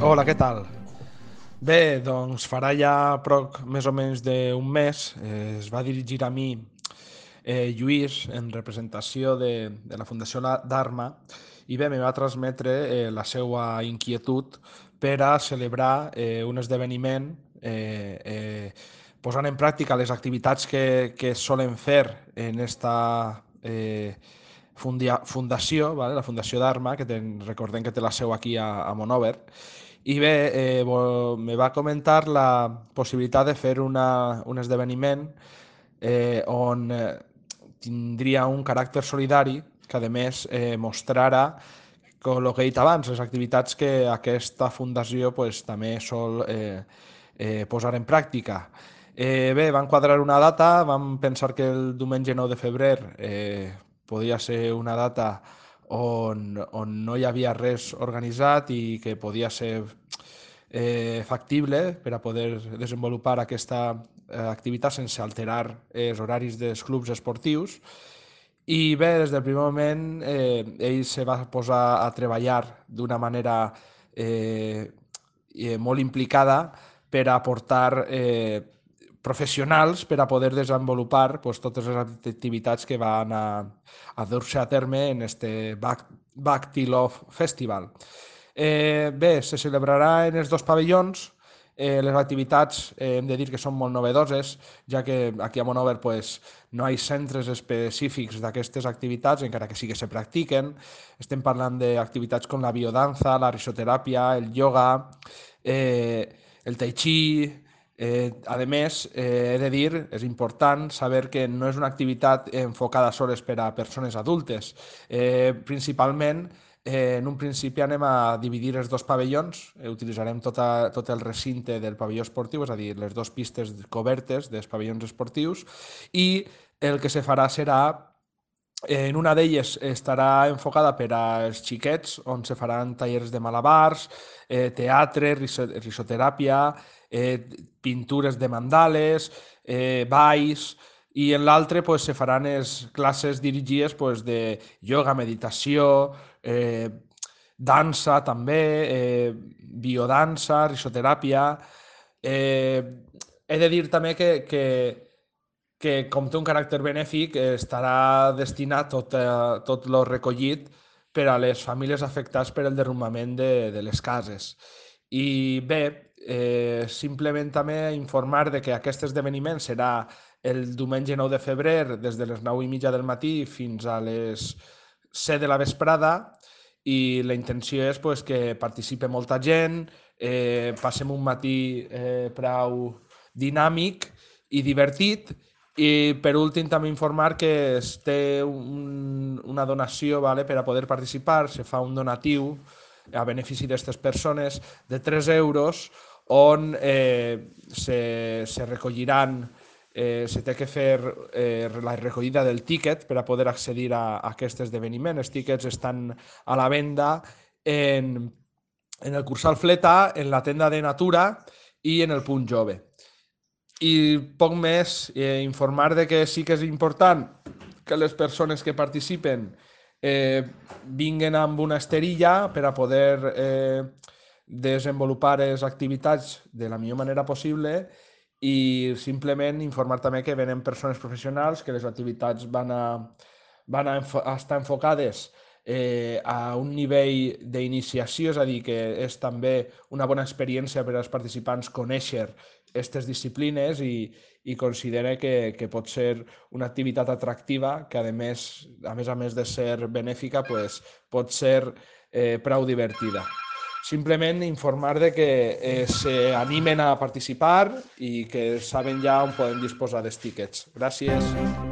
Hola, què tal? Bé, doncs farà ja proc més o menys d'un mes eh, es va dirigir a mi eh, Lluís en representació de, de la Fundació Dharma i bé, me va transmetre eh, la seva inquietud per a celebrar eh, un esdeveniment eh, eh, posant en pràctica les activitats que, que solen fer en esta eh, fundia, fundació, vale? la Fundació Dharma, que ten, recordem que té la seu aquí a, a Monover, i bé, eh, me va comentar la possibilitat de fer una, un esdeveniment eh, on eh, tindria un caràcter solidari que a més eh, mostrara com el que he dit abans, les activitats que aquesta fundació pues, també sol eh, eh, posar en pràctica. Eh, bé, van quadrar una data, vam pensar que el diumenge 9 de febrer eh, podia ser una data on, on no hi havia res organitzat i que podia ser eh, factible per a poder desenvolupar aquesta eh, activitat sense alterar els horaris dels clubs esportius. I bé, des del primer moment eh, ell se va posar a treballar d'una manera eh, eh, molt implicada per aportar eh, professionals per a poder desenvolupar pues, totes les activitats que van a, a dur-se a terme en este Back, Back to Love Festival. Eh, bé, se celebrarà en els dos pavellons, eh, les activitats eh, hem de dir que són molt novedoses, ja que aquí a Monover pues, no hi ha centres específics d'aquestes activitats, encara que sí que se practiquen. Estem parlant d'activitats com la biodanza, la risoteràpia, el yoga, eh, el tai chi, Eh, a més, eh, he de dir, és important saber que no és una activitat enfocada sols per a persones adultes. Eh, principalment, eh, en un principi anem a dividir els dos pavellons, eh, utilitzarem tota, tot el recinte del pavelló esportiu, és a dir, les dues pistes cobertes dels pavellons esportius, i el que se farà serà en una d'elles estarà enfocada per als xiquets, on se faran tallers de malabars, eh, teatre, risoteràpia, eh, pintures de mandales, eh, balls, i en l'altre pues, se faran les classes dirigides pues, de yoga, meditació, eh, dansa també, eh, biodansa, risoteràpia. Eh, he de dir també que, que, que com té un caràcter benèfic, estarà destinat tot, eh, tot lo recollit per a les famílies afectades per el derrumbament de, de les cases. I bé, eh, simplement també informar de que aquest esdeveniment serà el diumenge 9 de febrer des de les 9 i mitja del matí fins a les 7 de la vesprada i la intenció és pues, que participe molta gent, eh, passem un matí eh, prou dinàmic i divertit i per últim també informar que es té un, una donació vale, per a poder participar, se fa un donatiu a benefici d'aquestes persones de 3 euros on eh, se, se recolliran, eh, se té que fer eh, la recollida del tíquet per a poder accedir a, a aquest esdeveniment. Els tíquets estan a la venda en, en el Cursal Fleta, en la tenda de Natura i en el Punt Jove. I poc més, eh, informar de que sí que és important que les persones que participen eh, vinguen amb una esterilla per a poder eh, desenvolupar les activitats de la millor manera possible i simplement informar també que venen persones professionals, que les activitats van a, van a, estar enfocades eh, a un nivell d'iniciació, és a dir, que és també una bona experiència per als participants conèixer aquestes disciplines i, i considera que, que pot ser una activitat atractiva que, a més, a més a més de ser benèfica, pues, pot ser eh, prou divertida simplement informar de que eh, se animen a participar i que saben ja on poden disposar dels tíquets. Gràcies.